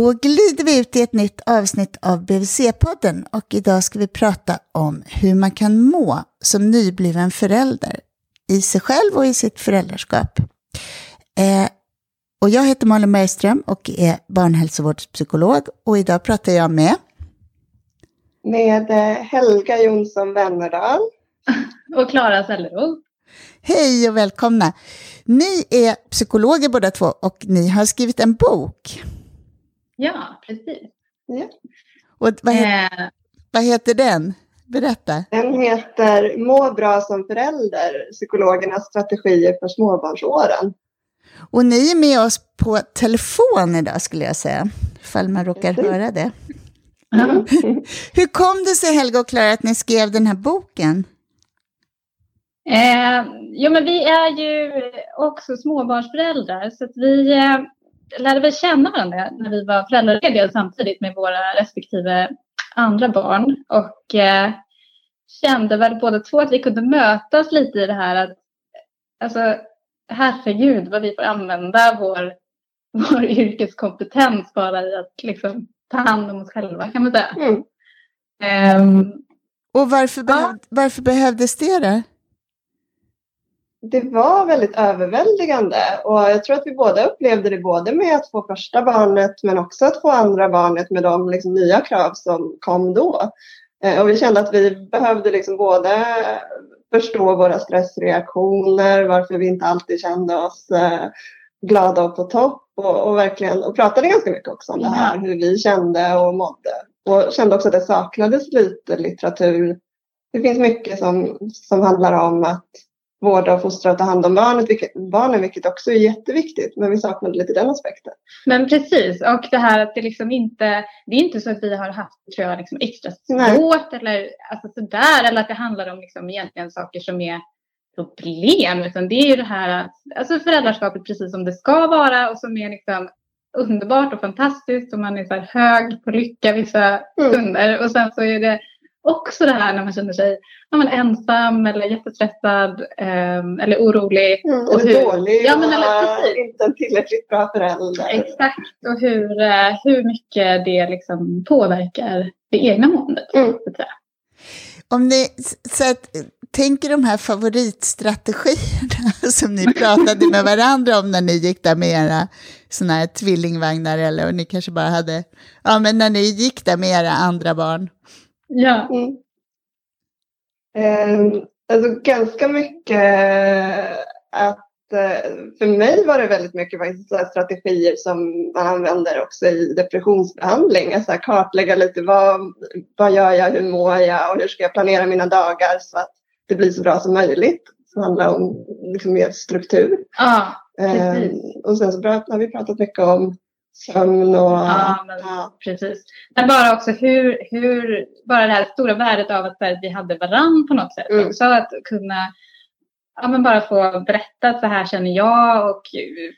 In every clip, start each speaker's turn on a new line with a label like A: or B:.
A: Då glider vi ut i ett nytt avsnitt av BVC-podden och idag ska vi prata om hur man kan må som nybliven förälder i sig själv och i sitt föräldraskap. Eh, och jag heter Malin Bergström och är barnhälsovårdspsykolog och idag pratar jag med
B: med eh, Helga Jonsson Wennerdal.
C: Och Klara Selleroth.
A: Hej och välkomna! Ni är psykologer båda två och ni har skrivit en bok.
C: Ja, precis. Ja.
A: Och vad, heter, eh. vad heter den? Berätta.
B: Den heter Må bra som förälder, psykologernas strategier för småbarnsåren.
A: Och ni är med oss på telefon idag skulle jag säga, ifall man råkar höra det. Mm. Hur kom det sig Helga och Klara att ni skrev den här boken?
C: Eh, jo, men vi är ju också småbarnsföräldrar så att vi eh, lärde väl känna varandra när vi var föräldralediga samtidigt med våra respektive andra barn och eh, kände väl båda två att vi kunde mötas lite i det här att alltså herregud vad vi får använda vår, vår yrkeskompetens bara i att liksom ta hand om oss själva kan man säga. Mm.
A: Um, och varför, behöv, varför behövdes det då?
B: Det var väldigt överväldigande och jag tror att vi båda upplevde det både med att få första barnet men också att få andra barnet med de liksom nya krav som kom då. Eh, och vi kände att vi behövde liksom både förstå våra stressreaktioner, varför vi inte alltid kände oss eh, glada och på topp och, och verkligen och pratade ganska mycket också om det här, hur vi kände och mådde. Och kände också att det saknades lite litteratur. Det finns mycket som, som handlar om att vårda och fostra och ta hand om barnet, vilket, barnen, vilket också är jätteviktigt. Men vi saknade lite den aspekten.
C: Men precis, och det här att det liksom inte, det är inte så att vi har haft, tror jag, liksom extra svårt eller alltså sådär, eller att det handlar om liksom egentligen saker som är problem, utan det är ju det här att, alltså föräldraskapet precis som det ska vara och som är liksom underbart och fantastiskt och man är så här hög på lycka vissa mm. stunder mm. och sen så är det också det här när man känner sig ja, men ensam eller jättestressad eh, eller orolig.
B: Mm, och hur, dålig, ja, men, eller, inte en tillräckligt bra förälder.
C: Exakt, och hur, eh, hur mycket det liksom påverkar det egna måendet. Mm.
A: Om ni så att, tänker de här favoritstrategierna som ni pratade med varandra om när ni gick där med era såna här tvillingvagnar eller och ni kanske bara hade, ja men när ni gick där med era andra barn.
C: Ja. Mm.
B: Eh, alltså ganska mycket att eh, för mig var det väldigt mycket faktiskt strategier som man använder också i depressionsbehandling. Alltså kartlägga lite vad, vad gör jag, hur mår jag och hur ska jag planera mina dagar så att det blir så bra som möjligt. Det handlar om liksom mer struktur.
C: Ah,
B: eh, och sen så har vi pratat mycket om sömn och...
C: Ja, men, ja. precis. Men bara också hur, hur, bara det här stora värdet av att vi hade varann på något sätt. Mm. Också att kunna, ja men bara få berätta att så här känner jag och eh,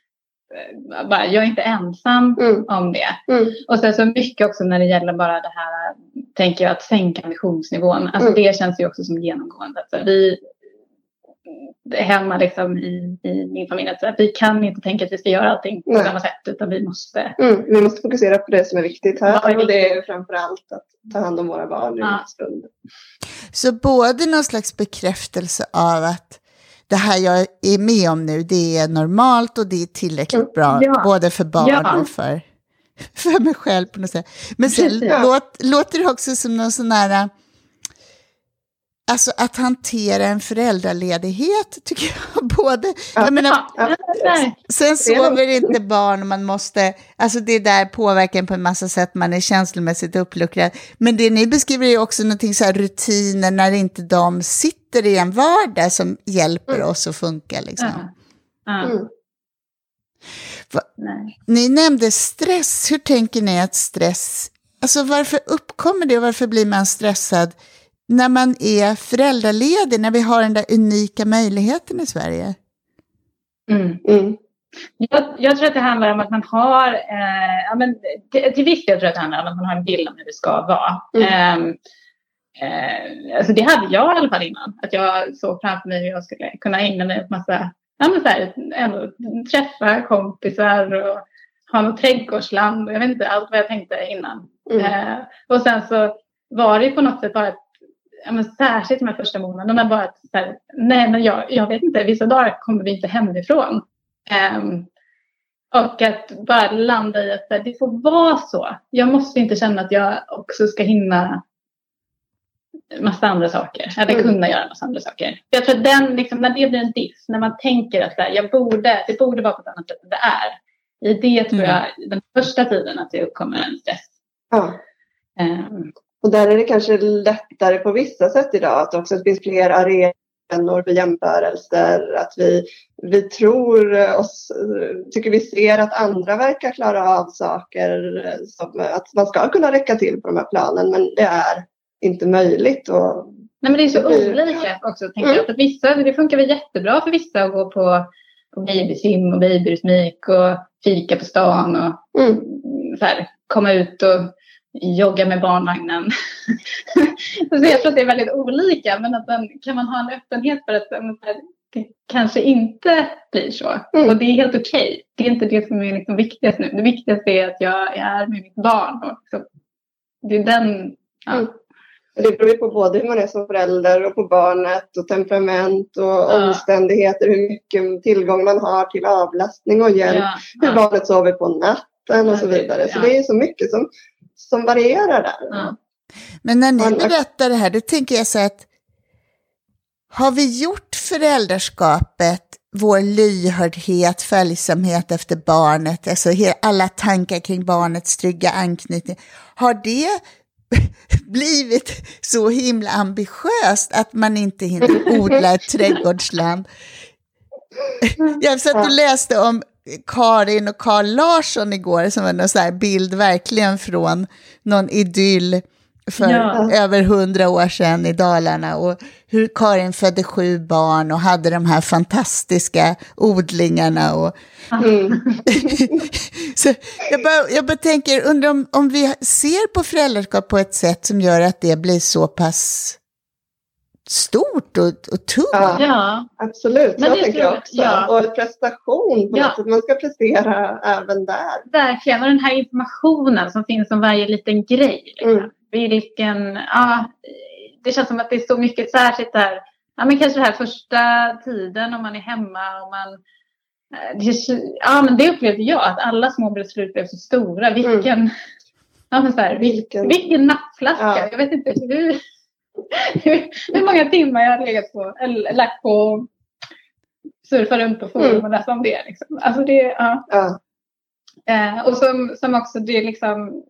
C: bara, jag är inte ensam mm. om det. Mm. Och sen så mycket också när det gäller bara det här, tänker jag, att sänka ambitionsnivån. Alltså mm. det känns ju också som genomgående. Alltså vi, hemma liksom i, i min familj. Att vi kan inte tänka att vi ska göra allting på Nej. samma sätt utan vi måste.
B: Mm, vi måste fokusera på det som är viktigt här är och det är framför allt att ta hand om våra barn i ja. stund.
A: Så både någon slags bekräftelse av att det här jag är med om nu, det är normalt och det är tillräckligt bra, ja. både för barn ja. och för, för mig själv på något sätt. Men sen låt, låter det också som någon sån här Alltså att hantera en föräldraledighet tycker jag både... Ja, jag menar, sen sover inte barn och man måste... Alltså det där påverkar en på en massa sätt, man är känslomässigt uppluckrad. Men det ni beskriver är också någonting så här rutiner när inte de sitter i en vardag som hjälper mm. oss att funka liksom. Mm. Ni nämnde stress, hur tänker ni att stress... Alltså varför uppkommer det och varför blir man stressad? När man är föräldraledig, när vi har den där unika möjligheten i Sverige?
C: Mm. Mm. Jag, jag, tror att det handlar om att man har, eh, ja, men till, till viss del tror jag att det handlar om att man har en bild om hur det ska vara. Mm. Eh, eh, alltså det hade jag i alla fall innan, att jag såg framför mig hur jag skulle kunna ägna mig åt massa, ja men så här, ändå, träffa kompisar och ha något trädgårdsland. Jag vet inte allt vad jag tänkte innan. Mm. Eh, och sen så var det på något sätt bara ett, men särskilt de här första månaderna bara att så här, nej men jag, jag vet inte, vissa dagar kommer vi inte hemifrån. Um, och att bara landa i att det får vara så. Jag måste inte känna att jag också ska hinna massa andra saker. Eller mm. kunna göra massa andra saker. Jag tror att den, liksom, när det blir en diss, när man tänker att här, jag borde, det borde vara på ett annat sätt än det är. I det tror mm. jag, den första tiden, att det uppkommer en stress.
B: Ja. Um, och där är det kanske lättare på vissa sätt idag att också det finns fler arenor för jämförelser. Att vi, vi tror oss, tycker vi ser att andra verkar klara av saker. Som, att man ska kunna räcka till på de här planen men det är inte möjligt. Och
C: Nej, men det är så blir... olika också. Tänker mm. jag. För vissa, det funkar väl jättebra för vissa att gå på, på babysim och babyrytmik och fika på stan och mm. så här, komma ut och jogga med barnvagnen. så jag tror att det är väldigt olika men att man, kan man ha en öppenhet för att det kanske inte blir så. Mm. Och det är helt okej. Okay. Det är inte det som är liksom viktigast nu. Det viktigaste är att jag är med mitt barn. Och så, det är den... Ja. Mm.
B: Det beror ju på både hur man är som förälder och på barnet och temperament och ja. omständigheter, hur mycket tillgång man har till avlastning och hjälp, ja. hur barnet sover på natten och så vidare. Så det är så mycket som som varierar där. Ja.
A: Men när ni berättar det här, då tänker jag så att har vi gjort föräldraskapet, vår lyhördhet, följsamhet efter barnet, alltså alla tankar kring barnets trygga anknytning, har det blivit så himla ambitiöst att man inte hinner odla ett trädgårdsland? Jag satt och läste om Karin och Karl Larsson igår, som var en sån här bild verkligen från någon idyll för ja. över hundra år sedan i Dalarna. Och hur Karin födde sju barn och hade de här fantastiska odlingarna. Och mm. så jag, bara, jag bara tänker, undrar om, om vi ser på föräldraskap på ett sätt som gör att det blir så pass stort och, och tungt.
B: Ja, absolut. Men jag tänker jag också. Ja. Och prestation på ja. något sätt. Man ska prestera även där.
C: Verkligen. Och den här informationen som finns om varje liten grej. Liksom. Mm. Vilken, ja, det känns som att det är så mycket särskilt där. Ja, men kanske den här första tiden om man är hemma och man eh, det, ja, men det upplevde jag, att alla små beslut blev så stora. Vilken, mm. ja, men så här, vilken, vilken nappflaska. Ja. Jag vet inte hur, hur många timmar jag har legat på, eller lagt på surfa runt på forum mm. och läsa om det. Liksom. Alltså det, ja. ja. Eh, och som, som också det liksom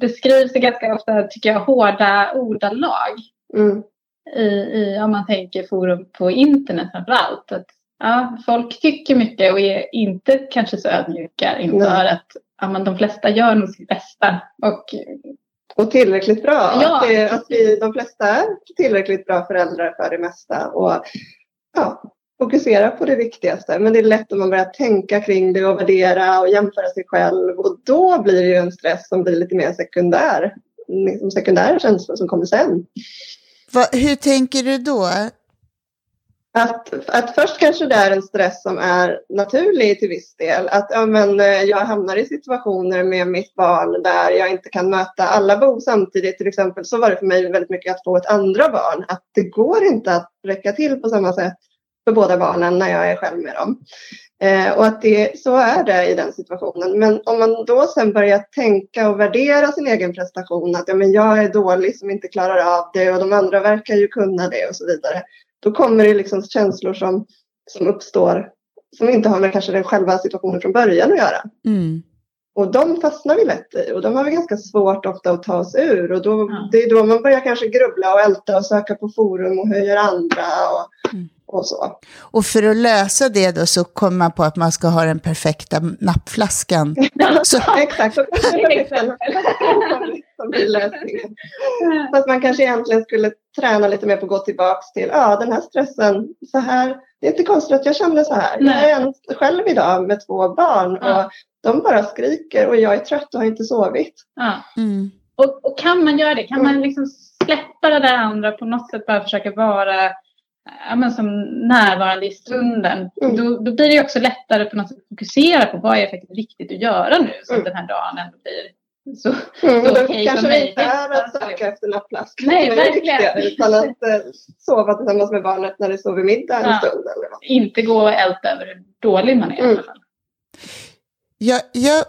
C: beskrivs i ganska ofta, tycker jag, hårda ordalag. Mm. I, i, om man tänker forum på internet framför allt. Att, ja, folk tycker mycket och är inte kanske så ödmjuka inför att ja, men de flesta gör nog sitt bästa. Och
B: och tillräckligt bra. Ja. Att, det, att vi, de flesta är tillräckligt bra föräldrar för det mesta. Och ja, fokusera på det viktigaste. Men det är lätt om man börjar tänka kring det och värdera och jämföra sig själv. Och då blir det ju en stress som blir lite mer sekundär. Liksom sekundära känslor som kommer sen.
A: Va, hur tänker du då?
B: Att, att först kanske det är en stress som är naturlig till viss del. Att ja, men, eh, jag hamnar i situationer med mitt barn där jag inte kan möta alla behov samtidigt. Till exempel så var det för mig väldigt mycket att få ett andra barn. Att det går inte att räcka till på samma sätt för båda barnen när jag är själv med dem. Eh, och att det, så är det i den situationen. Men om man då sen börjar tänka och värdera sin egen prestation. Att ja, men jag är dålig som inte klarar av det och de andra verkar ju kunna det och så vidare då kommer det liksom känslor som, som uppstår som inte har med kanske den själva situationen från början att göra. Mm. Och de fastnar vi lätt i och de har vi ganska svårt ofta att ta oss ur. Och då, ja. Det är då man börjar kanske grubbla och älta och söka på forum och gör andra och, mm. och så.
A: Och för att lösa det då så kommer man på att man ska ha den perfekta nappflaskan.
B: så. Exakt, så som blir lösningen. Fast man kanske egentligen skulle träna lite mer på att gå tillbaka till, ja den här stressen, så här, det är inte konstigt att jag känner så här. Nej. Jag är själv idag med två barn ja. De bara skriker och jag är trött och har inte sovit.
C: Ja. Mm. Och, och, kan man göra det? Kan mm. man liksom släppa det där andra på något sätt bara försöka vara ja, men som närvarande i stunden. Mm. Då, då blir det också lättare på något sätt att fokusera på vad är faktiskt viktigt att göra nu så att mm. den här dagen ändå blir så,
B: mm, så okej okay kanske det inte är att söka efter nappflask.
C: Nej, verkligen.
B: Utan att äh, sova tillsammans med barnet när det sover middag en ja, stund. Eller vad.
C: Inte gå och älta över hur dålig man är mm. i alla fall.
A: Jag, jag,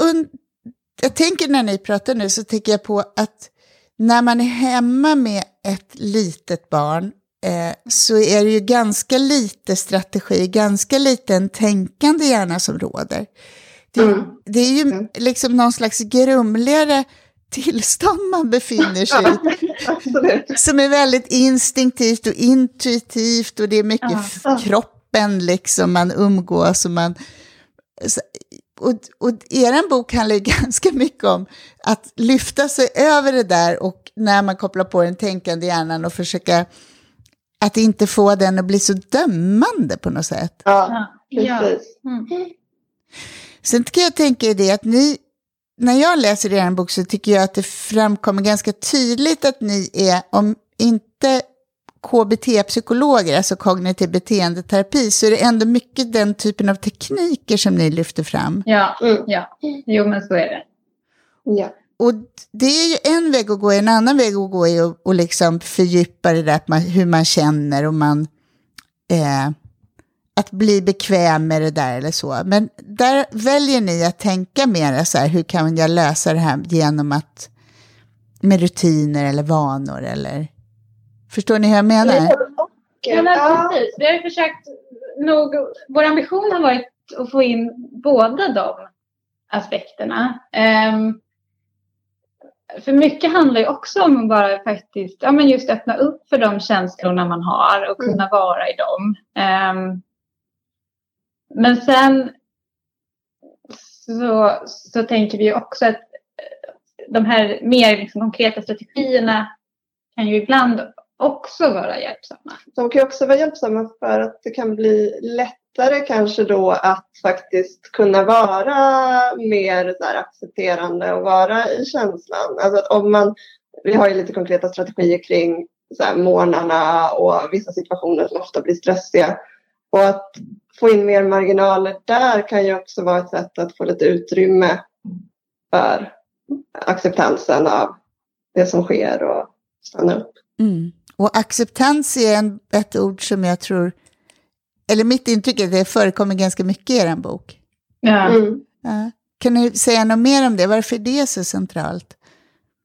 A: jag tänker när ni pratar nu så tänker jag på att när man är hemma med ett litet barn eh, så är det ju ganska lite strategi, ganska lite en tänkande hjärna som råder. Det, mm. det är ju mm. liksom någon slags grumligare tillstånd man befinner sig i. som är väldigt instinktivt och intuitivt och det är mycket ja. kroppen liksom man umgås och man... Och, och er bok handlar ju ganska mycket om att lyfta sig över det där och när man kopplar på den tänkande hjärnan och försöka att inte få den att bli så dömande på något sätt.
B: Ja, precis. Mm.
A: Sen kan jag tänka det att ni, när jag läser er bok så tycker jag att det framkommer ganska tydligt att ni är, om inte KBT-psykologer, alltså kognitiv beteendeterapi, så är det ändå mycket den typen av tekniker som ni lyfter fram.
C: Ja, mm. ja. jo men så är det.
B: Ja.
A: Och det är ju en väg att gå, en annan väg att gå är att och liksom fördjupa det där man, hur man känner och man... Eh, att bli bekväm med det där eller så. Men där väljer ni att tänka mer så här, hur kan jag lösa det här genom att med rutiner eller vanor eller Förstår ni hur jag menar?
C: Ja, men precis. Vi har försökt nog, vår ambition har varit att få in båda de aspekterna. Um, för mycket handlar ju också om att bara faktiskt, ja men just öppna upp för de känslorna man har och kunna mm. vara i dem. Um, men sen så, så tänker vi också att de här mer liksom konkreta strategierna kan ju ibland också vara hjälpsamma.
B: De kan också vara hjälpsamma för att det kan bli lättare kanske då att faktiskt kunna vara mer så accepterande och vara i känslan. Alltså att om man, vi har ju lite konkreta strategier kring så här, månaderna och vissa situationer som ofta blir stressiga. Och att få in mer marginaler där kan ju också vara ett sätt att få lite utrymme för acceptansen av det som sker och stanna upp.
A: Mm. Och acceptans är en, ett ord som jag tror, eller mitt intryck är att det förekommer ganska mycket i er bok.
C: Ja. Mm.
A: ja. Kan ni säga något mer om det? Varför är det så centralt?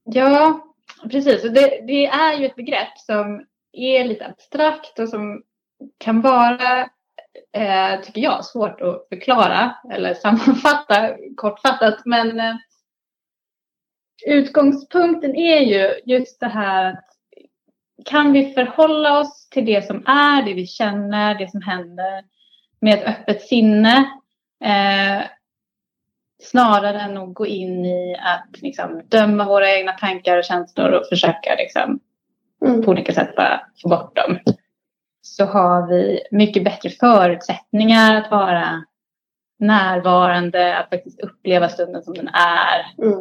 C: Ja, precis. Det, det är ju ett begrepp som är lite abstrakt och som kan vara, eh, tycker jag, svårt att förklara eller sammanfatta kortfattat. Men eh, utgångspunkten är ju just det här att kan vi förhålla oss till det som är, det vi känner, det som händer med ett öppet sinne eh, snarare än att gå in i att liksom, döma våra egna tankar och känslor och försöka liksom, mm. på olika sätt bara få bort dem. Så har vi mycket bättre förutsättningar att vara närvarande, att faktiskt uppleva stunden som den är. Mm.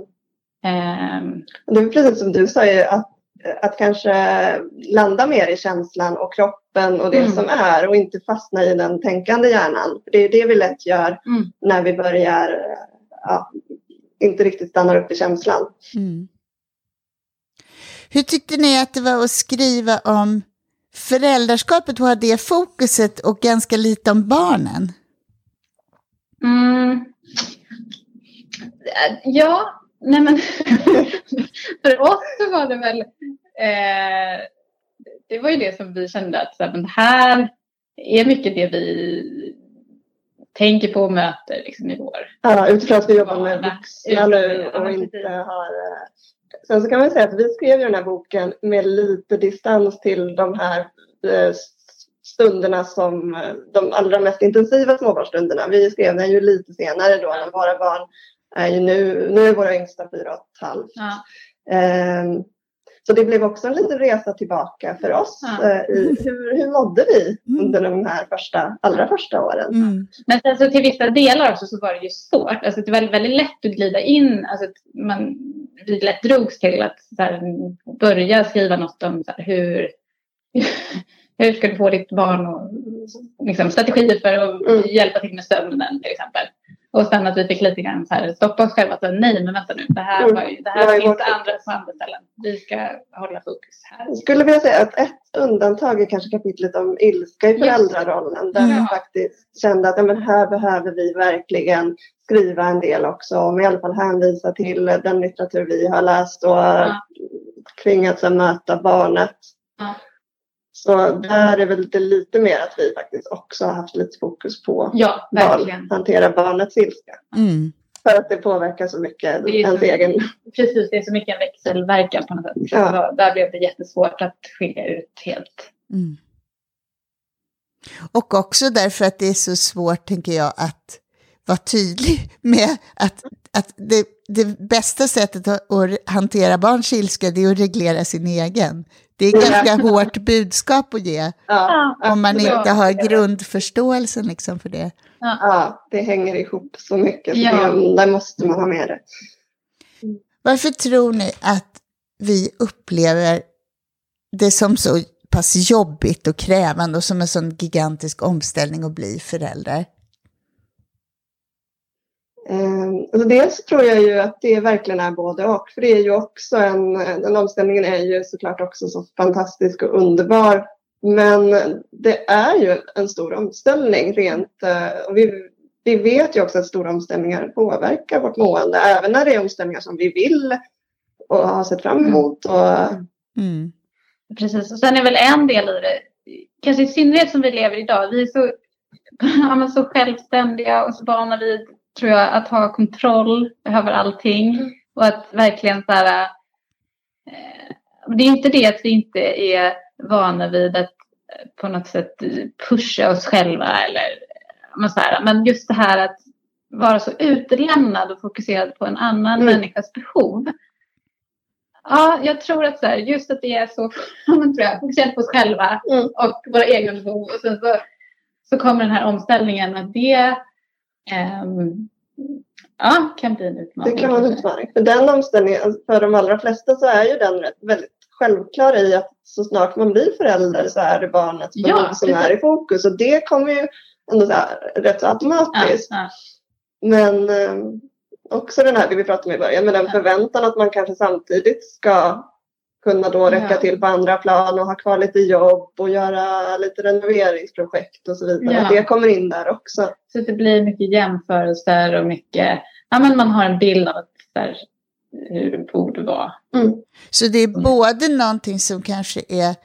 B: Um, det är precis som du säger, att att kanske landa mer i känslan och kroppen och det mm. som är och inte fastna i den tänkande hjärnan. det är det vi lätt gör mm. när vi börjar ja, inte riktigt stannar upp i känslan. Mm.
A: Hur tyckte ni att det var att skriva om föräldraskapet och ha det fokuset och ganska lite om barnen?
C: Mm. Ja, Nej men för oss så var det väl, eh, det var ju det som vi kände att så här, men här är mycket det vi tänker på och möter liksom, i vår
B: Ja, utifrån att vi jobbar med vuxna nu och inte har... Eh, sen så kan man säga att vi skrev ju den här boken med lite distans till de här eh, stunderna som eh, de allra mest intensiva småbarnsstunderna. Vi skrev den ju lite senare då när våra barn är ju nu, nu är våra yngsta fyra och ett halvt. Ja. Um, så det blev också en liten resa tillbaka för oss. Ja. Uh, i hur, hur mådde vi mm. under de här första, allra första åren? Mm.
C: Men alltså, till vissa delar också så var det ju svårt. Alltså, det var väldigt, lätt att glida in. Alltså, man, vi lätt drogs till att här, börja skriva något om här, hur, hur ska du få ditt barn och liksom, strategier för att mm. hjälpa till med sömnen till exempel. Och sen att vi fick lite grann så här, stoppa oss själva. Så, nej, men vänta nu. Det här, mm. var ju, det här Nej, finns det andra på andra ställen. Vi ska hålla fokus här.
B: Jag skulle vilja säga att ett undantag är kanske kapitlet om ilska i föräldrarollen. Där mm. jag faktiskt kände att ja, men här behöver vi verkligen skriva en del också. Om i alla fall hänvisa till den litteratur vi har läst och ja. kring att möta barnet. Ja. Så där är väl det lite mer att vi faktiskt också har haft lite fokus på
C: ja,
B: barn, hantera barnets ilska. Mm. För att det påverkar så mycket ens så, egen...
C: Precis, det är så mycket en växelverkan på något sätt. Ja. Där blev det jättesvårt att skilja ut helt. Mm.
A: Och också därför att det är så svårt, tänker jag, att vara tydlig med att, att det, det bästa sättet att hantera barns ilska är att reglera sin egen. Det är ganska hårt budskap att ge ja, om man inte har grundförståelsen liksom för det.
B: Ja, det hänger ihop så mycket. Så ja. det, där måste man ha med det.
A: Varför tror ni att vi upplever det som så pass jobbigt och krävande och som en sån gigantisk omställning att bli förälder?
B: Eh, alltså dels tror jag ju att det verkligen är både och. För det är ju också en, den omställningen är ju såklart också så fantastisk och underbar. Men det är ju en stor omställning rent. Eh, och vi, vi vet ju också att stora omställningar påverkar vårt mående. Även när det är omställningar som vi vill och har sett fram emot. Och... Mm.
C: Precis, och sen är väl en del i det, kanske i synnerhet som vi lever idag, vi är så, ja, så självständiga och så vana vid tror jag, att ha kontroll över allting. Mm. Och att verkligen så här, eh, det är inte det att vi inte är vana vid att eh, på något sätt pusha oss själva eller men, så här, men just det här att vara så utelämnad och fokuserad på en annan mm. människas behov. Ja, jag tror att så här, just att vi är så tror jag, fokuserade på oss själva mm. och våra egna behov och sen så, så kommer den här omställningen att det ja, kan bli en utmaning.
B: Det kan vara en utmaning. För den omställningen, för de allra flesta så är ju den väldigt självklar i att så snart man blir förälder så är det barnets behov ja, som är i fokus. Och det kommer ju ändå så här, rätt så automatiskt. Ja, ja. Men eh, också den här, det vi pratade om i början, med den förväntan att man kanske samtidigt ska kunna då räcka ja. till på andra plan och ha kvar lite jobb och göra lite renoveringsprojekt och så vidare. Ja. Det kommer in där också.
C: Så det blir mycket jämförelser och mycket, ja men man har en bild av där, hur det borde vara. Mm.
A: Så det är både någonting som kanske är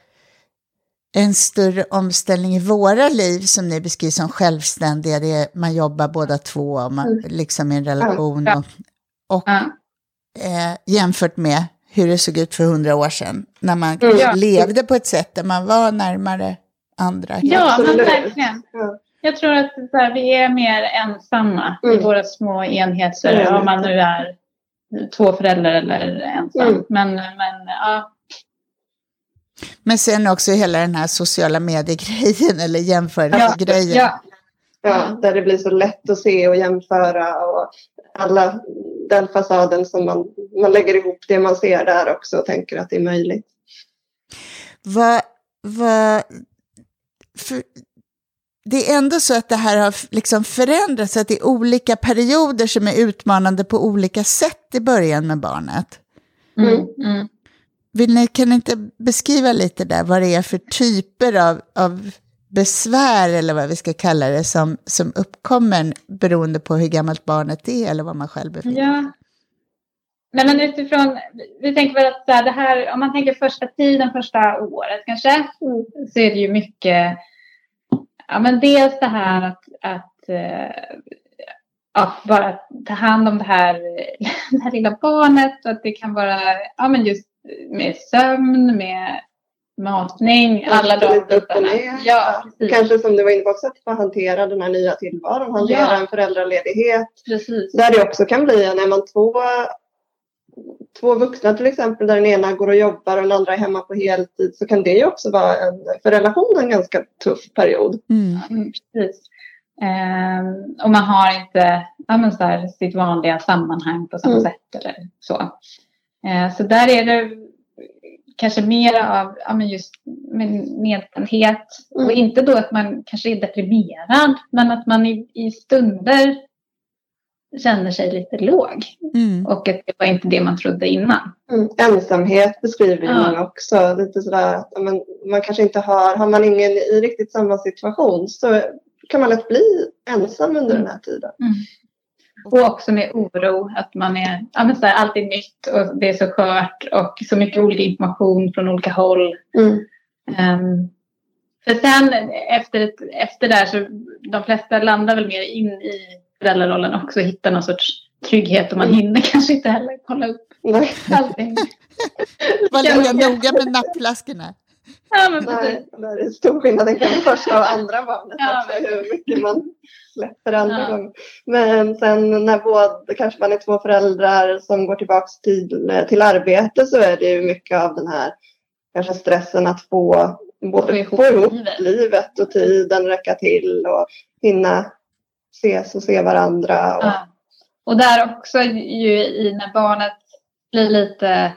A: en större omställning i våra liv som ni beskriver som självständiga, det är, man jobbar båda två och man mm. liksom i en relation ja. och, och eh, jämfört med hur det såg ut för hundra år sedan. När man mm. levde på ett sätt där man var närmare andra.
C: Ja, men verkligen. Jag tror att här, vi är mer ensamma mm. i våra små enheter. Mm. Om man nu är två föräldrar eller ensam. Mm. Men, men, ja.
A: men sen också hela den här sociala mediegrejen eller jämförelsegrejen. Ja,
B: ja. ja, där det blir så lätt att se och jämföra. Och alla den fasaden som man, man lägger ihop det man ser där också och tänker att det är möjligt.
A: Vad, vad, för, det är ändå så att det här har liksom förändrats, att det är olika perioder som är utmanande på olika sätt i början med barnet. Mm. Mm. Vill ni, kan ni inte beskriva lite där vad det är för typer av, av besvär eller vad vi ska kalla det som, som uppkommer beroende på hur gammalt barnet är eller vad man själv befinner sig.
C: Ja. Men, men utifrån, vi tänker väl att det här, om man tänker första tiden, första året kanske, så är det ju mycket, ja men dels det här att, att eh, ja, bara ta hand om det här, det här lilla barnet och att det kan vara, ja men just med sömn, med matning, alla
B: bitarna. Ja, Kanske som du var inne på också, att få hantera den här nya tillvaron, hantera ja. en föräldraledighet. Precis. Där det också kan bli, när man två, två vuxna till exempel, där den ena går och jobbar och den andra är hemma på heltid, så kan det ju också vara en, för relationen en ganska tuff period.
C: Mm. Mm, precis. Um, och man har inte ja, men så här, sitt vanliga sammanhang på samma mm. sätt eller så. Uh, så där är det kanske mer av ja, men just nedstämdhet. Mm. Och inte då att man kanske är deprimerad, men att man i, i stunder känner sig lite låg. Mm. Och att det var inte det man trodde innan.
B: Mm. Ensamhet beskriver ja. man också. Lite sådär att man, man kanske inte har, har man ingen i riktigt samma situation så kan man lätt bli ensam under mm. den här tiden.
C: Och också med oro, att man är, ja, så här, allt är nytt och det är så skört och så mycket olika information från olika håll. Mm. Um, för sen efter, efter där så de flesta landar väl mer in i föräldrarollen också och hittar någon sorts trygghet och man mm. hinner kanske inte heller kolla upp allting.
A: Var noga med nappflaskorna.
C: Ja, men Nej,
B: det är stor skillnad. Den kan första och andra barnet ja, också, hur mycket man släpper andra ja. gånger. Men sen när både, kanske man är två föräldrar som går tillbaka till, till arbete så är det ju mycket av den här kanske stressen att få, både, få ihop, få ihop livet. livet och tiden räcka till och hinna ses och se varandra. Och, ja.
C: och där också ju i när barnet blir lite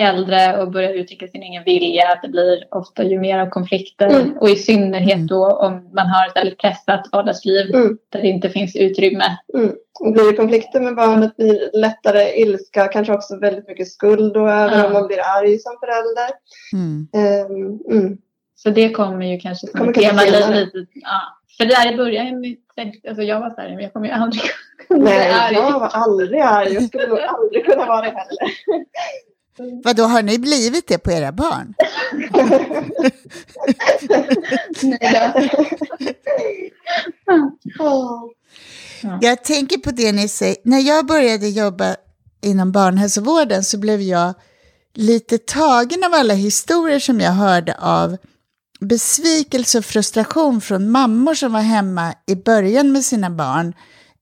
C: äldre och börjar uttrycka sin egen vilja. Att det blir ofta ju mer av konflikter mm. och i synnerhet mm. då om man har ett väldigt pressat vardagsliv mm. där det inte finns utrymme.
B: Mm. Blir det konflikter med barnet blir lättare ilska, kanske också väldigt mycket skuld och över om man blir arg som förälder. Um,
C: så det kommer ju kanske som ett tema lite. Ja. För där i början, alltså jag var så här, men jag kommer ju aldrig
B: kunna Nej, arg. jag var aldrig arg. Jag skulle nog aldrig kunna vara det heller.
A: Vad har ni blivit det på era barn? jag tänker på det ni säger. När jag började jobba inom barnhälsovården så blev jag lite tagen av alla historier som jag hörde av besvikelse och frustration från mammor som var hemma i början med sina barn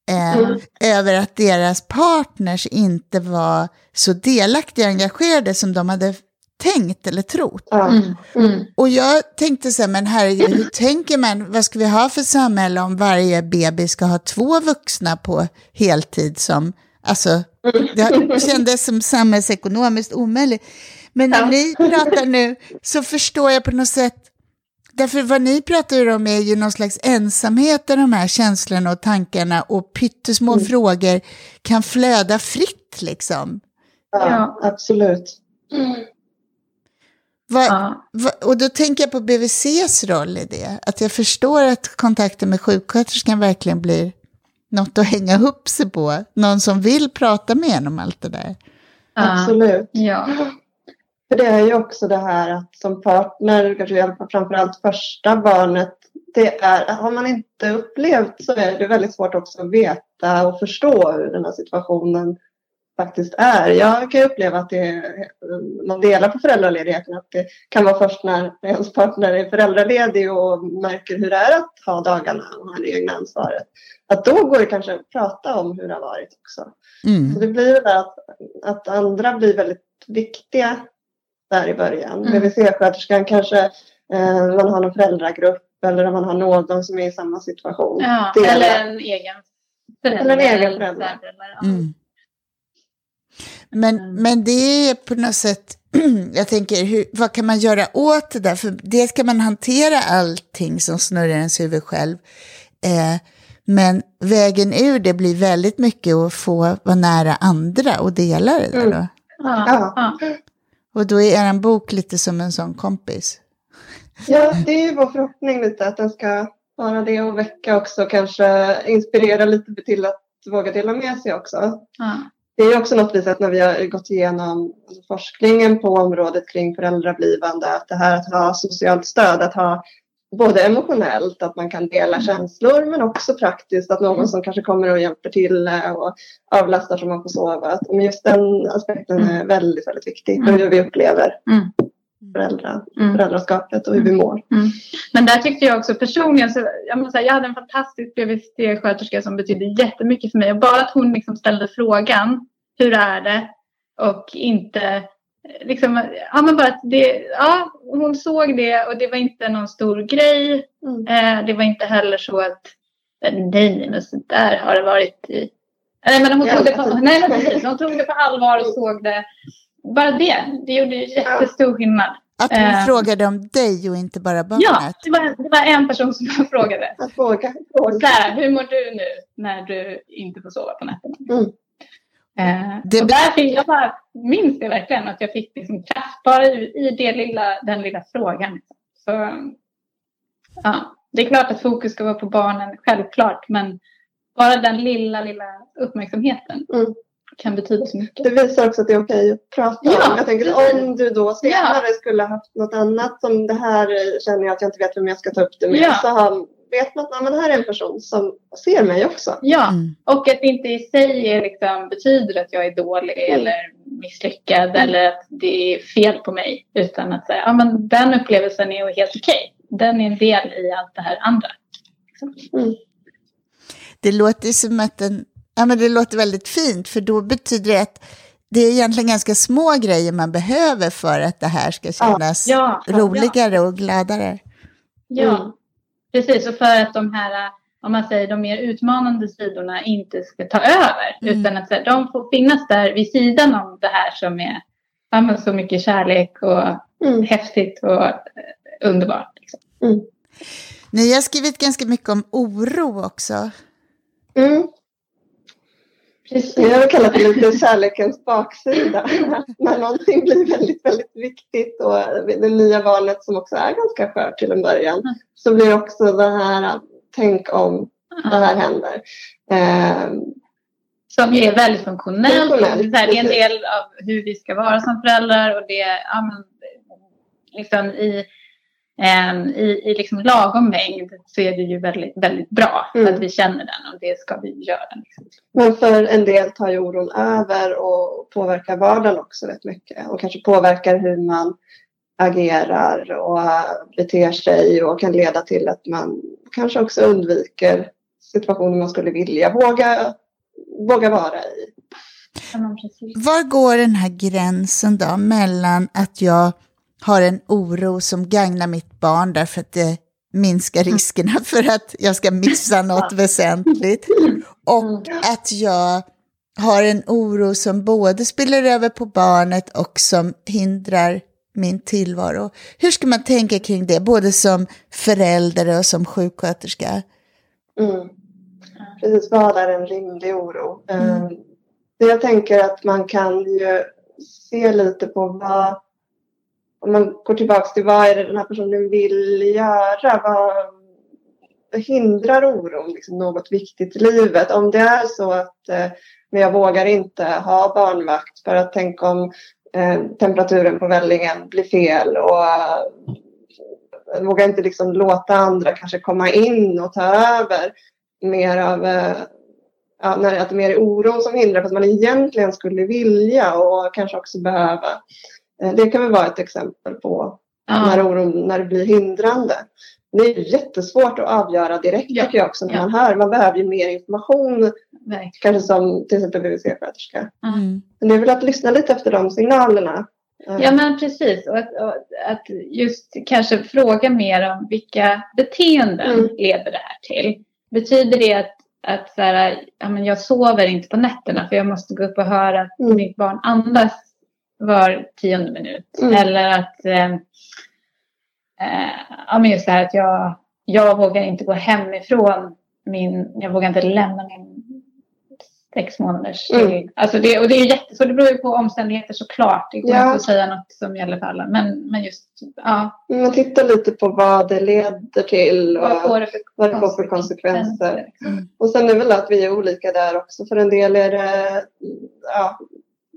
A: eh, mm. över att deras partners inte var så delaktiga och engagerade som de hade tänkt eller trott. Mm. Mm. Och jag tänkte så här, men herregud, hur tänker man, vad ska vi ha för samhälle om varje bebis ska ha två vuxna på heltid som, alltså, det kändes som samhällsekonomiskt omöjligt. Men när ja. ni pratar nu så förstår jag på något sätt Därför vad ni pratar om är ju någon slags ensamhet där de här känslorna och tankarna och pyttesmå mm. frågor kan flöda fritt liksom.
B: Ja, ja. absolut. Mm.
A: Va, ja. va, och då tänker jag på BVCs roll i det. Att jag förstår att kontakten med sjuksköterskan verkligen blir något att hänga upp sig på. Någon som vill prata med en om allt det där.
B: Absolut.
C: Ja.
B: För det är ju också det här att som partner, kanske hjälpa framförallt första barnet, det är, har man inte upplevt så är det väldigt svårt också att veta och förstå hur den här situationen faktiskt är. Jag kan uppleva att det man delar på föräldraledigheten, att det kan vara först när ens partner är föräldraledig och märker hur det är att ha dagarna och ha det egna ansvaret. Att då går det kanske att prata om hur det har varit också. Mm. Så det blir ju att, att andra blir väldigt viktiga där i början. Mm. BVC-sköterskan kanske eh, man har någon föräldragrupp eller om man har någon som är i samma situation.
C: Ja, eller en egen förälder. Eller en egen förälder. Mm.
A: Men, mm. men det är på något sätt, jag tänker, hur, vad kan man göra åt det där? För det ska man hantera allting som snurrar i ens huvud själv. Eh, men vägen ur det blir väldigt mycket att få vara nära andra och dela det där mm. då. Mm.
C: Ja, ja.
A: Och då är er bok lite som en sån kompis.
B: Ja, det är ju vår förhoppning lite att den ska vara det och väcka också, kanske inspirera lite till att våga dela med sig också.
C: Ja.
B: Det är också något vi sett när vi har gått igenom forskningen på området kring föräldrablivande, att det här att ha socialt stöd, att ha både emotionellt, att man kan dela mm. känslor, men också praktiskt, att någon mm. som kanske kommer och hjälper till och avlastar så man får sova. Men just den aspekten är mm. väldigt, väldigt viktig för hur vi upplever föräldra, föräldraskapet och hur vi mår.
C: Mm. Men där tyckte jag också personligen, så jag, måste säga, jag hade en fantastisk BVC-sköterska som betydde jättemycket för mig. Och bara att hon liksom ställde frågan, hur är det? Och inte liksom, ja men bara att det, ja, hon såg det och det var inte någon stor grej. Mm. Eh, det var inte heller så att, nej men så där har det varit i, nej men hon tog det på, nej, men precis, hon tog det på allvar och såg det bara det, det gjorde jättestor skillnad.
A: Att hon uh, frågade om dig och inte bara barnet?
C: Ja, det var, det var en person som frågade.
B: Att fråga. fråga.
C: Så här, hur mår du nu när du inte får sova på nätterna? Mm. Uh, det och där jag bara, minns det verkligen att jag fick liksom kraft bara i, i det lilla, den lilla frågan. Så, ja, det är klart att fokus ska vara på barnen, självklart, men bara den lilla, lilla uppmärksamheten. Mm kan betyda så mycket.
B: Det visar också att det är okej att prata ja, om. Jag tänker om du då senare ja. skulle haft något annat som det här känner jag att jag inte vet vem jag ska ta upp det med. Ja. Så har, vet man att det här är en person som ser mig också.
C: Ja, mm. och att det inte i sig är liksom, betyder att jag är dålig mm. eller misslyckad mm. eller att det är fel på mig. Utan att säga, ja men den upplevelsen är helt okej. Den är en del i allt det här andra. Mm.
A: Det låter som att en Ja, men det låter väldigt fint, för då betyder det att det är egentligen ganska små grejer man behöver för att det här ska kännas ja, ja, roligare ja. och gladare.
C: Ja, mm. Precis. Och för att de här, om man säger de mer utmanande sidorna inte ska ta över. Mm. Utan att de får finnas där vid sidan om det här som är ja, så mycket kärlek och mm. häftigt och eh, underbart. Liksom. Mm.
A: Ni har skrivit ganska mycket om oro också.
B: Mm. Precis. Jag har kallat det lite kärlekens baksida. När någonting blir väldigt, väldigt viktigt och det nya valet som också är ganska skört till en början så blir också det här tänk om det här händer. Eh,
C: som är väldigt funktionellt. funktionellt det är en del av hur vi ska vara som föräldrar och det ja, liksom i I i liksom lagom mängd så är det ju väldigt, väldigt bra mm. att vi känner den och det ska vi göra. Liksom.
B: Men för en del tar ju oron över och påverkar vardagen också rätt mycket och kanske påverkar hur man agerar och beter sig och kan leda till att man kanske också undviker situationer man skulle vilja våga, våga vara i.
A: Var går den här gränsen då mellan att jag har en oro som gagnar mitt barn därför att det minskar mm. riskerna för att jag ska missa något väsentligt. Och att jag har en oro som både spiller över på barnet och som hindrar min tillvaro. Hur ska man tänka kring det, både som förälder och som sjuksköterska?
B: Mm. Precis, vad är en rimlig oro? Mm. Um, jag tänker att man kan ju se lite på vad om man går tillbaka till vad är det den här personen vill göra? Vad hindrar oron liksom, något viktigt i livet? Om det är så att eh, men jag vågar inte ha barnvakt för att tänk om eh, temperaturen på vällingen blir fel och eh, vågar inte liksom låta andra kanske komma in och ta över mer av eh, ja, när, att det mer är oron som hindrar fast att man egentligen skulle vilja och kanske också behöva. Eh, det kan väl vara ett exempel på ja. när, oron, när det blir hindrande. Det är jättesvårt att avgöra direkt ja. tycker jag också när ja. man hör. Man behöver ju mer information. Nej. Kanske som till exempel BVC-sköterska. Mm. Men det är väl att lyssna lite efter de signalerna.
C: Eh. Ja men precis. Och att, och att just kanske fråga mer om vilka beteenden mm. leder det här till. Betyder det att, att så här, ja, men jag sover inte på nätterna för jag måste gå upp och höra mm. mitt barn andas var tionde minut. Mm. Eller att eh, eh, ja, men just det här att jag, jag vågar inte gå hemifrån min, jag vågar inte lämna min sex månaders mm. alltså det, Och det är jättesvårt, det beror ju på omständigheter såklart. Det går ja. inte att säga något som gäller för alla. Men, men just, ja.
B: Man tittar lite på vad det leder till och vad, får det för vad det får för konsekvenser. Mm. Och sen är väl att vi är olika där också. För en del är det, ja,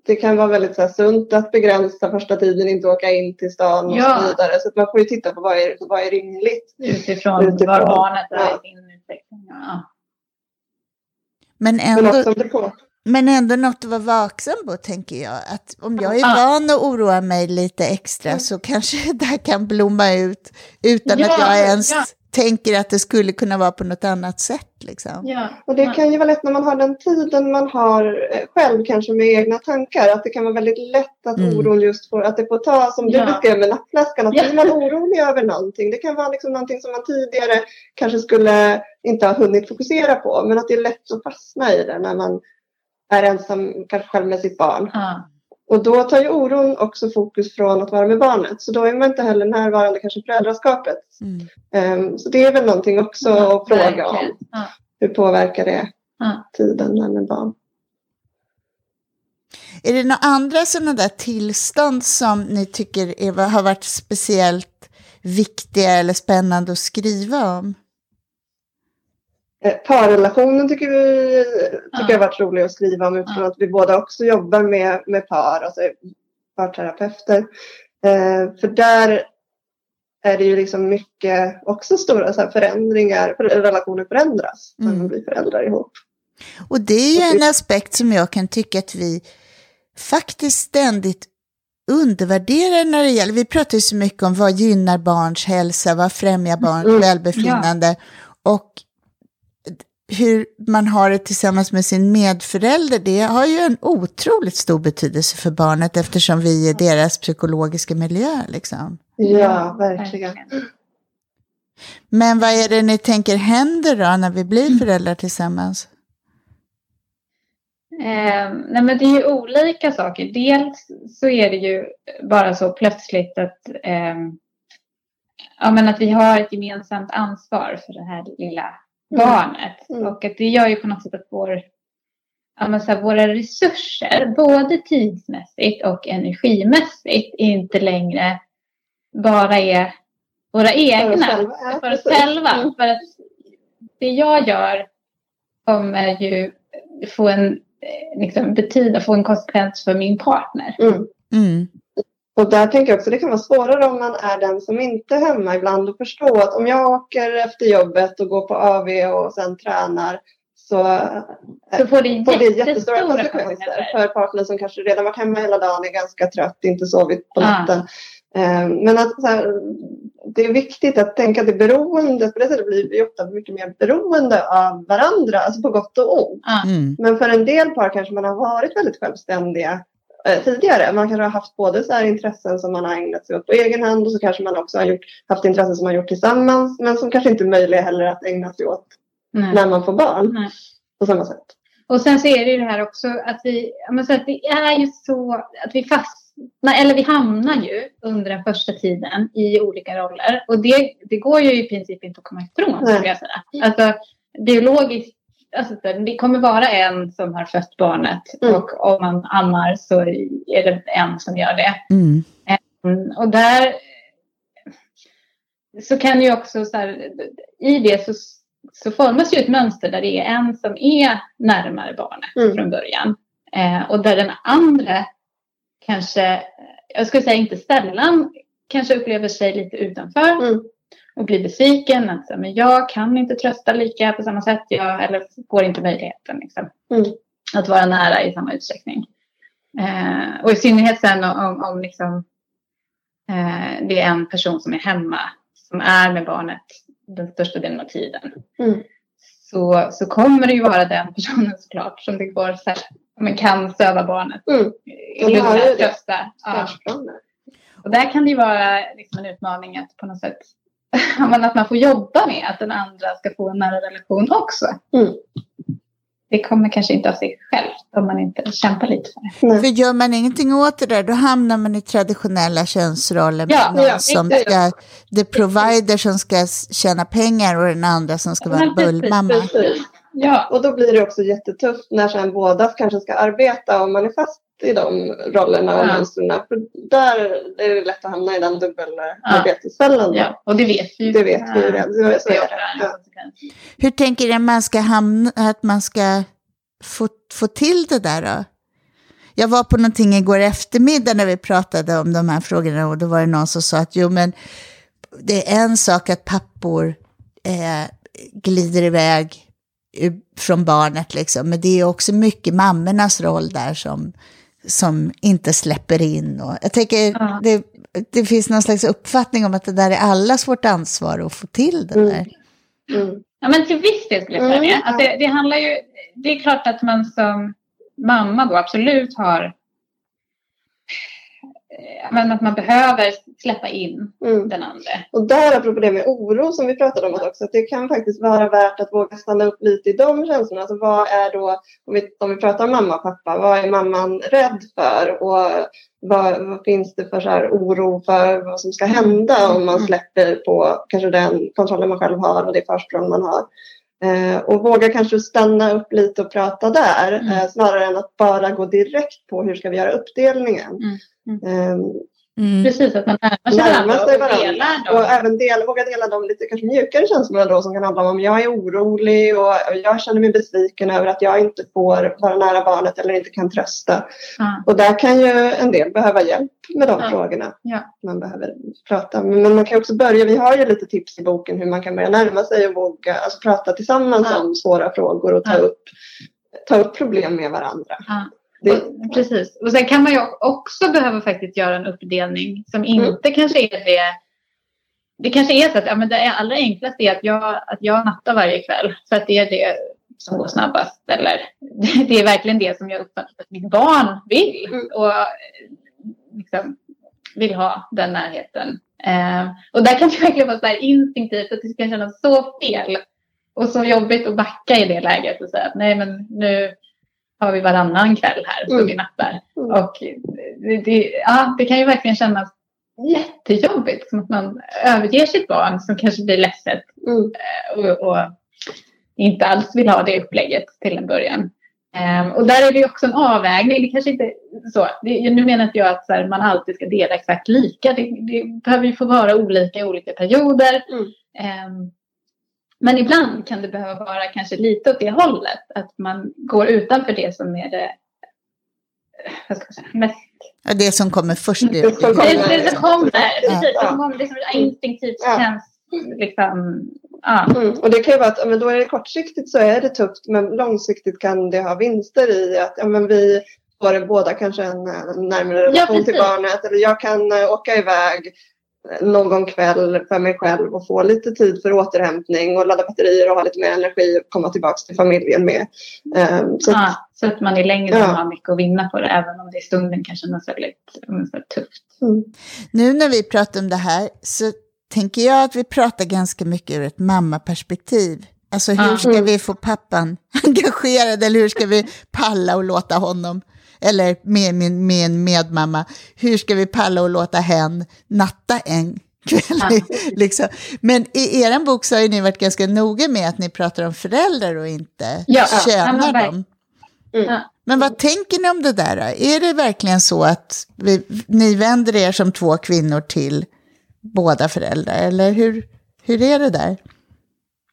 B: det kan vara väldigt så här, sunt att begränsa första tiden, inte åka in till stan och ja. så vidare. Så man får ju titta på vad är, vad är rimligt.
C: Utifrån, Utifrån var barnet är ja. i sin utveckling. Ja.
A: Men ändå, men ändå något att vara vaksam på, tänker jag. Att om jag är van att oroa mig lite extra mm. så kanske det här kan blomma ut utan ja, att jag ens ja tänker att det skulle kunna vara på något annat sätt. Liksom.
B: Ja. Och det kan ju vara lätt när man har den tiden man har eh, själv kanske med egna tankar. Att det kan vara väldigt lätt att mm. oron just får, att det får ta som ja. du beskrev med nappflaskan. Att ja. blir man orolig över någonting. Det kan vara liksom någonting som man tidigare kanske skulle inte ha hunnit fokusera på. Men att det är lätt att fastna i det när man är ensam kanske själv med sitt barn. Ja. Och då tar ju oron också fokus från att vara med barnet. Så då är man inte heller närvarande kanske i föräldraskapet. Mm. Um, så det är väl någonting också ja, att fråga om. Ja. Hur påverkar det ja. tiden med barn?
A: Är det några andra sådana där tillstånd som ni tycker är, har varit speciellt viktiga eller spännande att skriva om?
B: Eh, parrelationen tycker vi tycker ja. har varit rolig att skriva om utifrån att vi båda också jobbar med, med par, alltså parterapeuter. Eh, för där är det ju liksom mycket också stora så förändringar, relationer förändras när man mm. blir föräldrar ihop.
A: Och det är ju en aspekt som jag kan tycka att vi faktiskt ständigt undervärderar när det gäller, vi pratar ju så mycket om vad gynnar barns hälsa, vad främjar barns mm. välbefinnande. Ja. Och hur man har det tillsammans med sin medförälder, det har ju en otroligt stor betydelse för barnet eftersom vi är deras psykologiska miljö. Liksom.
B: Ja, verkligen.
A: Men vad är det ni tänker händer då när vi blir föräldrar tillsammans?
C: Eh, nej men det är ju olika saker. Dels så är det ju bara så plötsligt att, eh, ja, men att vi har ett gemensamt ansvar för det här lilla. Barnet. Mm. Och att det gör ju på något sätt att vår, här, våra resurser, både tidsmässigt och energimässigt, inte längre bara är våra egna. För oss själva. För, oss själva. Mm. för att det jag gör kommer ju få en, liksom, betyda, få en konsekvens för min partner. Mm.
B: Mm. Och där tänker jag också att det kan vara svårare om man är den som inte är hemma ibland och förstå att om jag åker efter jobbet och går på AV och sen tränar så,
C: så får det, får det
B: jättestora konsekvenser för partnern som kanske redan varit hemma hela dagen, är ganska trött, inte sovit på natten. Ah. Men att här, det är viktigt att tänka att det beroende, på det sättet blir vi ofta mycket mer beroende av varandra, alltså på gott och ont. Ah. Mm. Men för en del par kanske man har varit väldigt självständiga eh, tidigare. Man kanske har haft både så här intressen som man har ägnat sig åt på egen hand och så kanske man också har gjort, haft intressen som man gjort tillsammans men som kanske inte är möjliga heller att ägna sig åt Nej. när man får barn Nej. på samma sätt.
C: Och sen så är det ju det här också att vi, så att det är ju så att vi fastnar, eller vi hamnar ju under den första tiden i olika roller. Och det, det går ju i princip inte att komma ifrån, skulle jag säga. Alltså biologiskt alltså, det kommer vara en som har fött barnet mm. och om man ammar så är det en som gör det. Mm. Um, och där så kan ju också så här, i det så, så formas ju ett mönster där det är en som är närmare barnet mm. från början. Eh, och där den andra kanske, jag skulle säga inte sällan, kanske upplever sig lite utanför. Och blir besviken. Att men jag kan inte trösta lika på samma sätt. Jag, eller får inte möjligheten liksom, mm. att vara nära i samma utsträckning. Eh, och i synnerhet sen om, om liksom, eh, det är en person som är hemma. Som är med barnet den största delen av tiden. Mm. Så, så kommer det ju vara den personen såklart som det går så här, men kan söva barnet. Mm. Lugna, trösta. Ja. Och där kan det ju vara liksom en utmaning att på något sätt att man får jobba med att den andra ska få en nära relation också. Mm. Det kommer kanske inte av sig självt om man inte kämpar lite för
A: det. För gör man ingenting åt det där, då hamnar man i traditionella könsroller. Med ja, någon ja, som ska, the provider som ska tjäna pengar och den andra som ska vara bullmamma.
B: Ja, och då blir det också jättetufft när sen båda kanske ska arbeta och man är fast i de rollerna och ja. mönstren. För där är det lätt att hamna i den dubbelarbetesfällan.
C: Ja. ja, och det vet vi.
B: Det vet vi redan. Så, så är det. Ja.
A: Hur tänker du att man ska, hamna, att man ska få, få till det där då? Jag var på någonting igår eftermiddag när vi pratade om de här frågorna och då var det någon som sa att jo men det är en sak att pappor eh, glider iväg från barnet liksom, men det är också mycket mammornas roll där som som inte släpper in. Och jag tänker, ja. det, det finns någon slags uppfattning om att det där är allas vårt ansvar att få till det där.
C: Mm. Mm. Ja, men till viss del skulle jag säga. Mm. Att det, det handlar ju, det är klart att man som mamma då absolut har men att man behöver släppa in mm. den andra.
B: Och där apropå det med oro som vi pratade om också, att det kan faktiskt vara värt att våga stanna upp lite i de känslorna. Alltså vad är då, om vi, om vi pratar om mamma och pappa, vad är mamman rädd för? Och vad, vad finns det för så oro för vad som ska hända om man mm. släpper på kanske den kontrollen man själv har och det försprång man har? Eh, och våga kanske stanna upp lite och prata där mm. eh, snarare än att bara gå direkt på hur ska vi göra uppdelningen. Mm. Mm.
C: Precis, att man närmar sig
B: varandra, sig varandra och, delar och även del, våga dela de lite kanske mjukare känslorna då som kan handla om jag är orolig och jag känner mig besviken över att jag inte får vara nära barnet eller inte kan trösta. Mm. Och där kan ju en del behöva hjälp med de mm. frågorna. Ja. Man behöver prata. Men man kan också börja, vi har ju lite tips i boken hur man kan börja närma sig och våga alltså prata tillsammans om svåra frågor och ta, upp, ta upp problem med varandra.
C: Det, precis. Och sen kan man ju också behöva faktiskt göra en uppdelning som mm. inte mm. kanske är det. Det kanske är så att ja, men det allra enklaste är att jag, att jag nattar varje kväll. För att det är det som går snabbast. Eller det är verkligen det som jag uppfattar att mitt barn vill. Mm. Och liksom, vill ha den närheten. Eh, och där kan det verkligen vara så här instinktivt att det kan kännas så fel. Och så jobbigt att backa i det läget och säga att nej men nu har vi varannan kväll här mm. vi nappar. Mm. Och det, det, ja, det kan ju verkligen kännas jättejobbigt. Som att man överger sitt barn som kanske blir ledset mm. Eh, och, och, inte alls vill ha det upplägget till en början. Um, och där är det också en avvägning. Det kanske inte så. Det, nu menar inte jag att här, man alltid ska dela exakt lika. Det, det behöver ju få vara olika i olika perioder. Um, men ibland kan det behöva vara kanske lite åt det hållet. Att man går utanför det som är det vad ska säga, mest...
A: Ja, det som kommer först.
C: Det, det, som kommer. Det, det som kommer. Precis, ja. som kommer, det som instinktivt ja. känns liksom... Ja.
B: Mm. Och det kan ju vara att men då är det kortsiktigt så är det tufft men långsiktigt kan det ha vinster i att ja, men vi får båda kanske en, en närmare relation ja, till barnet eller jag kan uh, åka iväg någon kväll för mig själv och få lite tid för återhämtning och ladda batterier och ha lite mer energi och komma tillbaka till familjen med.
C: Um, så, ja, att, så att man i längden ja. har mycket att vinna på det även om det i stunden kanske känns väldigt, väldigt tufft. Mm.
A: Nu när vi pratar om det här så tänker jag att vi pratar ganska mycket ur ett mammaperspektiv. Alltså hur ska vi få pappan engagerad eller hur ska vi palla och låta honom eller med min med en medmamma, hur ska vi palla och låta hen natta en kväll? liksom. Men i er bok så har ni varit ganska noga med att ni pratar om föräldrar och inte ja, tjänar ja, dem. Mm. Men vad tänker ni om det där? Är det verkligen så att vi, ni vänder er som två kvinnor till båda föräldrar? Eller hur, hur är det där?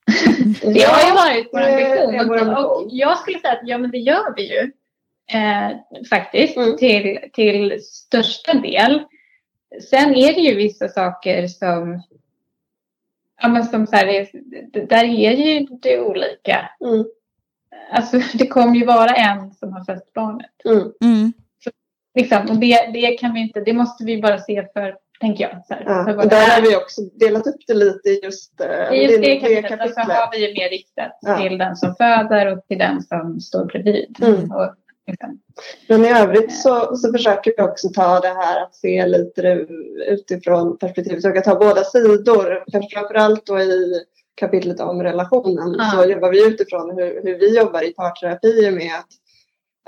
C: Det har ju varit vår ambition. Och jag skulle säga att ja, men det gör vi ju. Eh, faktiskt, mm. till, till största del. Sen är det ju vissa saker som, ja men som så här, där är ju det olika. Mm. Alltså det kommer ju vara en som har fött barnet. Mm. mm. Så, liksom, och det, det kan vi inte, det måste vi bara se för tänker jag. Så här,
B: ja, och där har vi också delat upp det lite i just,
C: uh, I just det, det kapitlet. kapitlet. Så har vi ju mer riktat ja. till den som föder och till den som står bredvid. Mm. Och
B: men i övrigt så, så försöker vi också ta det här att se lite utifrån perspektivet. Jag kan ta båda sidor. Kanske framförallt då i kapitlet om relationen ah. så jobbar vi utifrån hur, hur vi jobbar i parterapi med att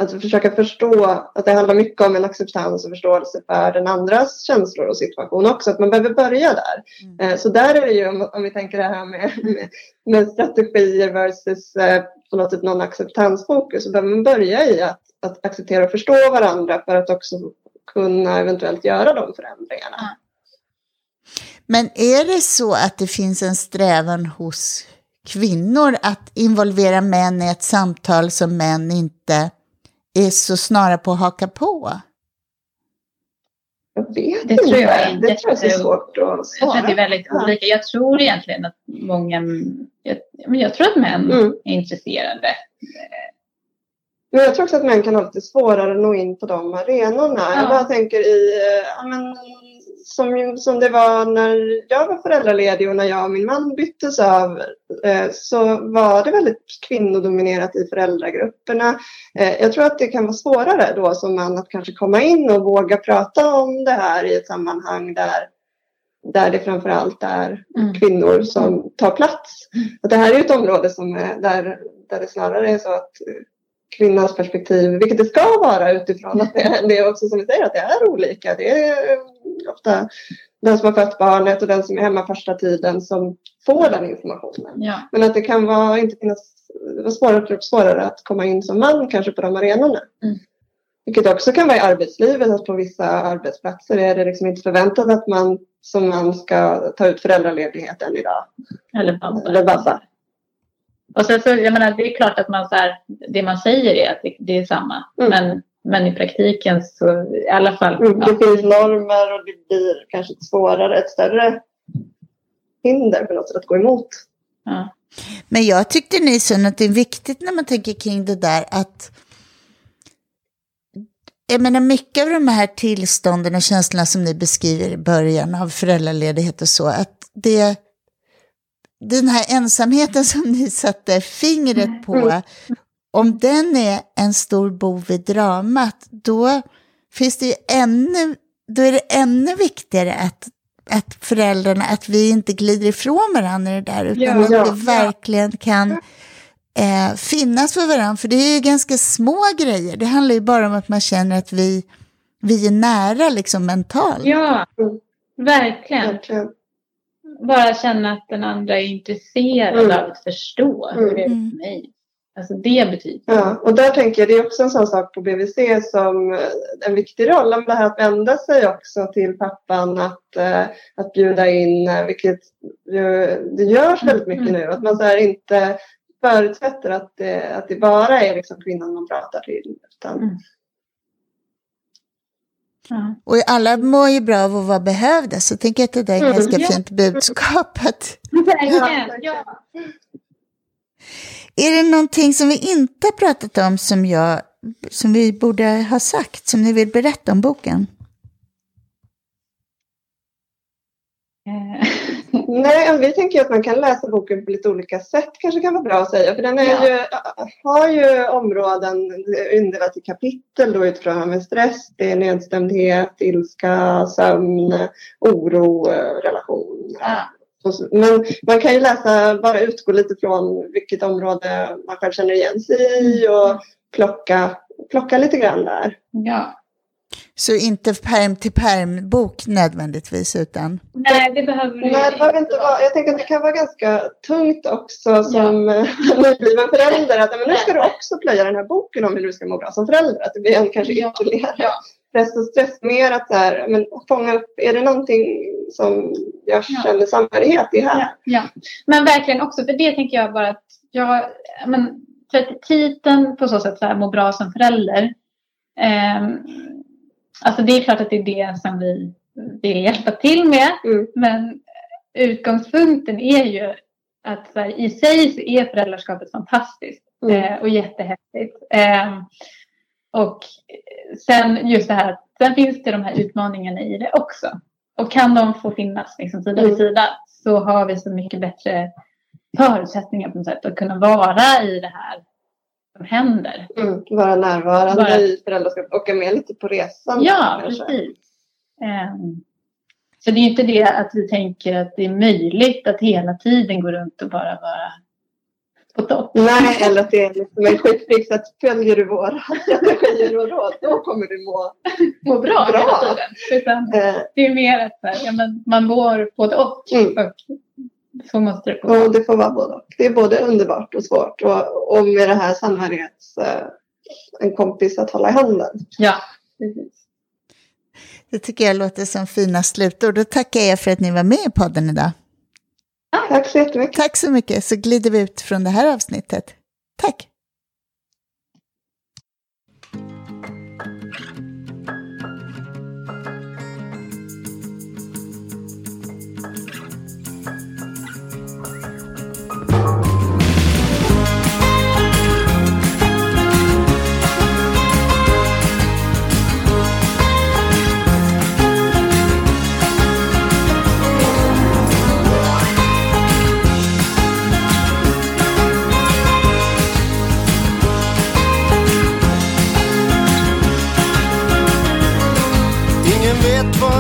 B: att försöka förstå att det handlar mycket om en acceptans och förståelse för den andras känslor och situation också. Att man behöver börja där. Mm. Eh, så där är det ju, om vi tänker det här med, med, med strategier versus eh, på något sätt någon acceptansfokus, så behöver man börja i att att acceptera och förstå varandra för att också kunna eventuellt göra de förändringarna.
A: Men är det så att det finns en strävan hos kvinnor att involvera män i ett samtal som män inte är så snara på att haka på?
B: Jag vet det inte. Tror jag, det tror jag är svårt att svara.
C: Jag tror, det är väldigt olika. jag tror egentligen att många, jag, jag tror att män mm. är intresserade
B: men jag tror också att män kan ha lite svårare att nå in på de arenorna. Ja. Jag bara tänker i, ja, men, som, som det var när jag var föräldraledig och när jag och min man byttes av eh, så var det väldigt kvinnodominerat i föräldragrupperna. Eh, jag tror att det kan vara svårare då som man att kanske komma in och våga prata om det här i ett sammanhang där där det framförallt är mm. kvinnor som tar plats. Och det här är ett område som är, där, där det snarare är så att kvinnans perspektiv, vilket det ska vara utifrån att det, det är också som vi säger att det är olika. Det är ofta den som har fött barnet och den som är hemma första tiden som får den informationen. Ja. Men att det kan vara, inte finnas, vara svårare, svårare att komma in som man kanske på de arenorna. Mm. Vilket också kan vara i arbetslivet, att på vissa arbetsplatser är det liksom inte förväntat att man som man ska ta ut föräldraledigheten idag.
C: Eller babba. Eller babba. Och sen så, jag menar, det är klart att man så här, det man säger är att det, det är samma. Mm. Men, men i praktiken så i alla fall.
B: Mm, det ja. finns normer och det blir kanske ett svårare, ett större hinder på något sätt att gå emot. Ja.
A: Men jag tyckte ni sa att det är viktigt när man tänker kring det där att jag menar mycket av de här tillstånden och känslorna som ni beskriver i början av föräldraledighet och så, att det den här ensamheten som ni satte fingret på, mm. om den är en stor bov i dramat, då finns det ju ännu, då är det ännu viktigare att, att föräldrarna, att vi inte glider ifrån varandra det där, utan ja, att ja, vi verkligen kan eh, finnas för varandra. För det är ju ganska små grejer, det handlar ju bara om att man känner att vi, vi är nära liksom mentalt.
C: Ja, verkligen. verkligen bara känna att den andra är intresserad mm. av att förstå hur det är för mm. mig. Alltså det betyder.
B: Ja, och där tänker jag, det är också en sån sak på BVC som eh, en viktig roll. Det här att vända sig också till pappan, att, uh, att bjuda in, uh, vilket det görs väldigt mycket mm. nu. Att man så här inte förutsätter att det, att det bara är liksom kvinnan man pratar till. Utan, mm.
A: Och alla mår ju bra av att vara behövda, så jag tänker att det där är mm. ganska fint budskap. ja. Är det någonting som vi inte har pratat om som, jag, som vi borde ha sagt, som ni vill berätta om boken?
B: Nej, vi tänker att man kan läsa boken på lite olika sätt. kanske kan vara bra att säga. För den ja. ju, har ju områden indelat i kapitel då utifrån med stress, det är nedstämdhet, ilska, sömn, oro, relation. Ja. Men man kan ju läsa, bara utgå lite från vilket område man själv känner igen sig i och plocka, plocka lite grann där.
C: Ja.
A: Så inte perm till perm bok nödvändigtvis utan?
C: Nej, det behöver
B: Nej, det behöver inte vara. Jag tänker att det kan vara ganska tungt också som ja. nybliven förälder. Att men nu ska du också plöja den här boken om hur du ska må bra som förälder. Att det blir en kanske ytterligare ja. press och stress. Mer att så här, men fånga upp, är det någonting som jag känner ja. samhörighet i här?
C: Ja. ja, men verkligen också, för det tänker jag bara att jag, men för att titeln på så sätt så här, må bra som förälder. Eh, Alltså det är klart att det är det som vi vill hjälpa till med. Mm. Men utgångspunkten är ju att här, i sig så är föräldraskapet fantastiskt mm. eh, och jättehäftigt. Eh, och sen just det här sen finns det de här utmaningarna i det också. Och kan de få finnas liksom, sida vid mm. sida så har vi så mycket bättre förutsättningar på något sätt att kunna vara i det här händer.
B: Mm, vara närvarande Bara... i föräldraskapet, åka med lite på resan.
C: Ja, kanske. precis. Um, så det är inte det att vi tänker att det är möjligt att hela tiden gå runt och bara vara på topp.
B: Nej, eller att det är liksom en quick att följer du våra strategier och råd då kommer du må,
C: må bra, bra. hela tiden. Utan uh, det är mer att ja, men man mår både och. Mm. och så måste det
B: vara. det får vara både och. Det är både underbart och svårt. Och, och med det här samhörighets... Eh, en kompis att hålla i handen.
C: Ja, precis.
A: Det tycker jag låter som fina slutord. Då tackar jag för att ni var med i podden idag.
B: Tack så jättemycket.
A: Tack så mycket. Så glider vi ut från det här avsnittet. Tack.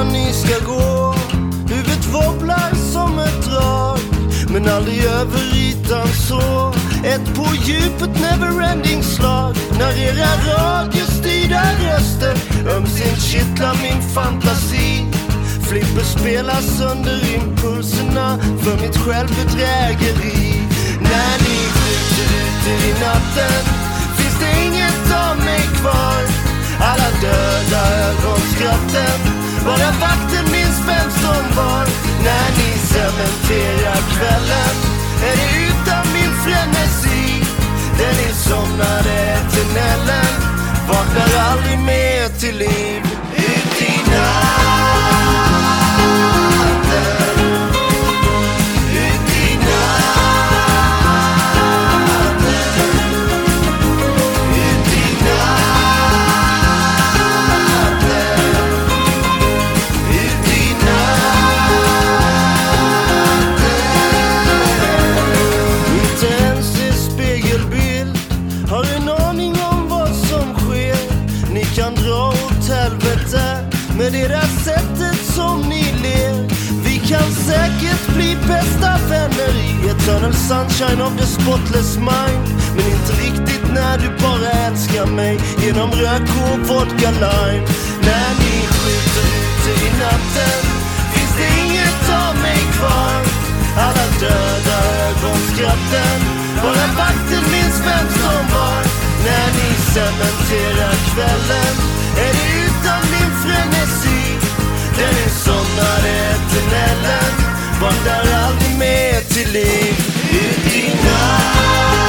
A: när ni ska gå.
D: Huvudet wobblar som ett drag, men aldrig över ytan så. Ett på djupet neverending slag när era radiostyrda röster ömsint kittlar min fantasi. Flipper spelar sönder impulserna för mitt självbedrägeri. När ni skjuter ut i natten finns det inget av mig kvar. Alla döda ögonskratten vaknar aldrig Eternal sunshine of the spotless mind. Men inte riktigt när du bara älskar mig. Genom rök och vodka lime. När ni skjuter ute i natten Finns det inget av mig kvar. Alla döda ögonskratten Bara vakten minns vem som var. När ni cementerar kvällen Är det utan min frenesi. Den är somnade eternellen. Vandrar aldrig mer till liv ut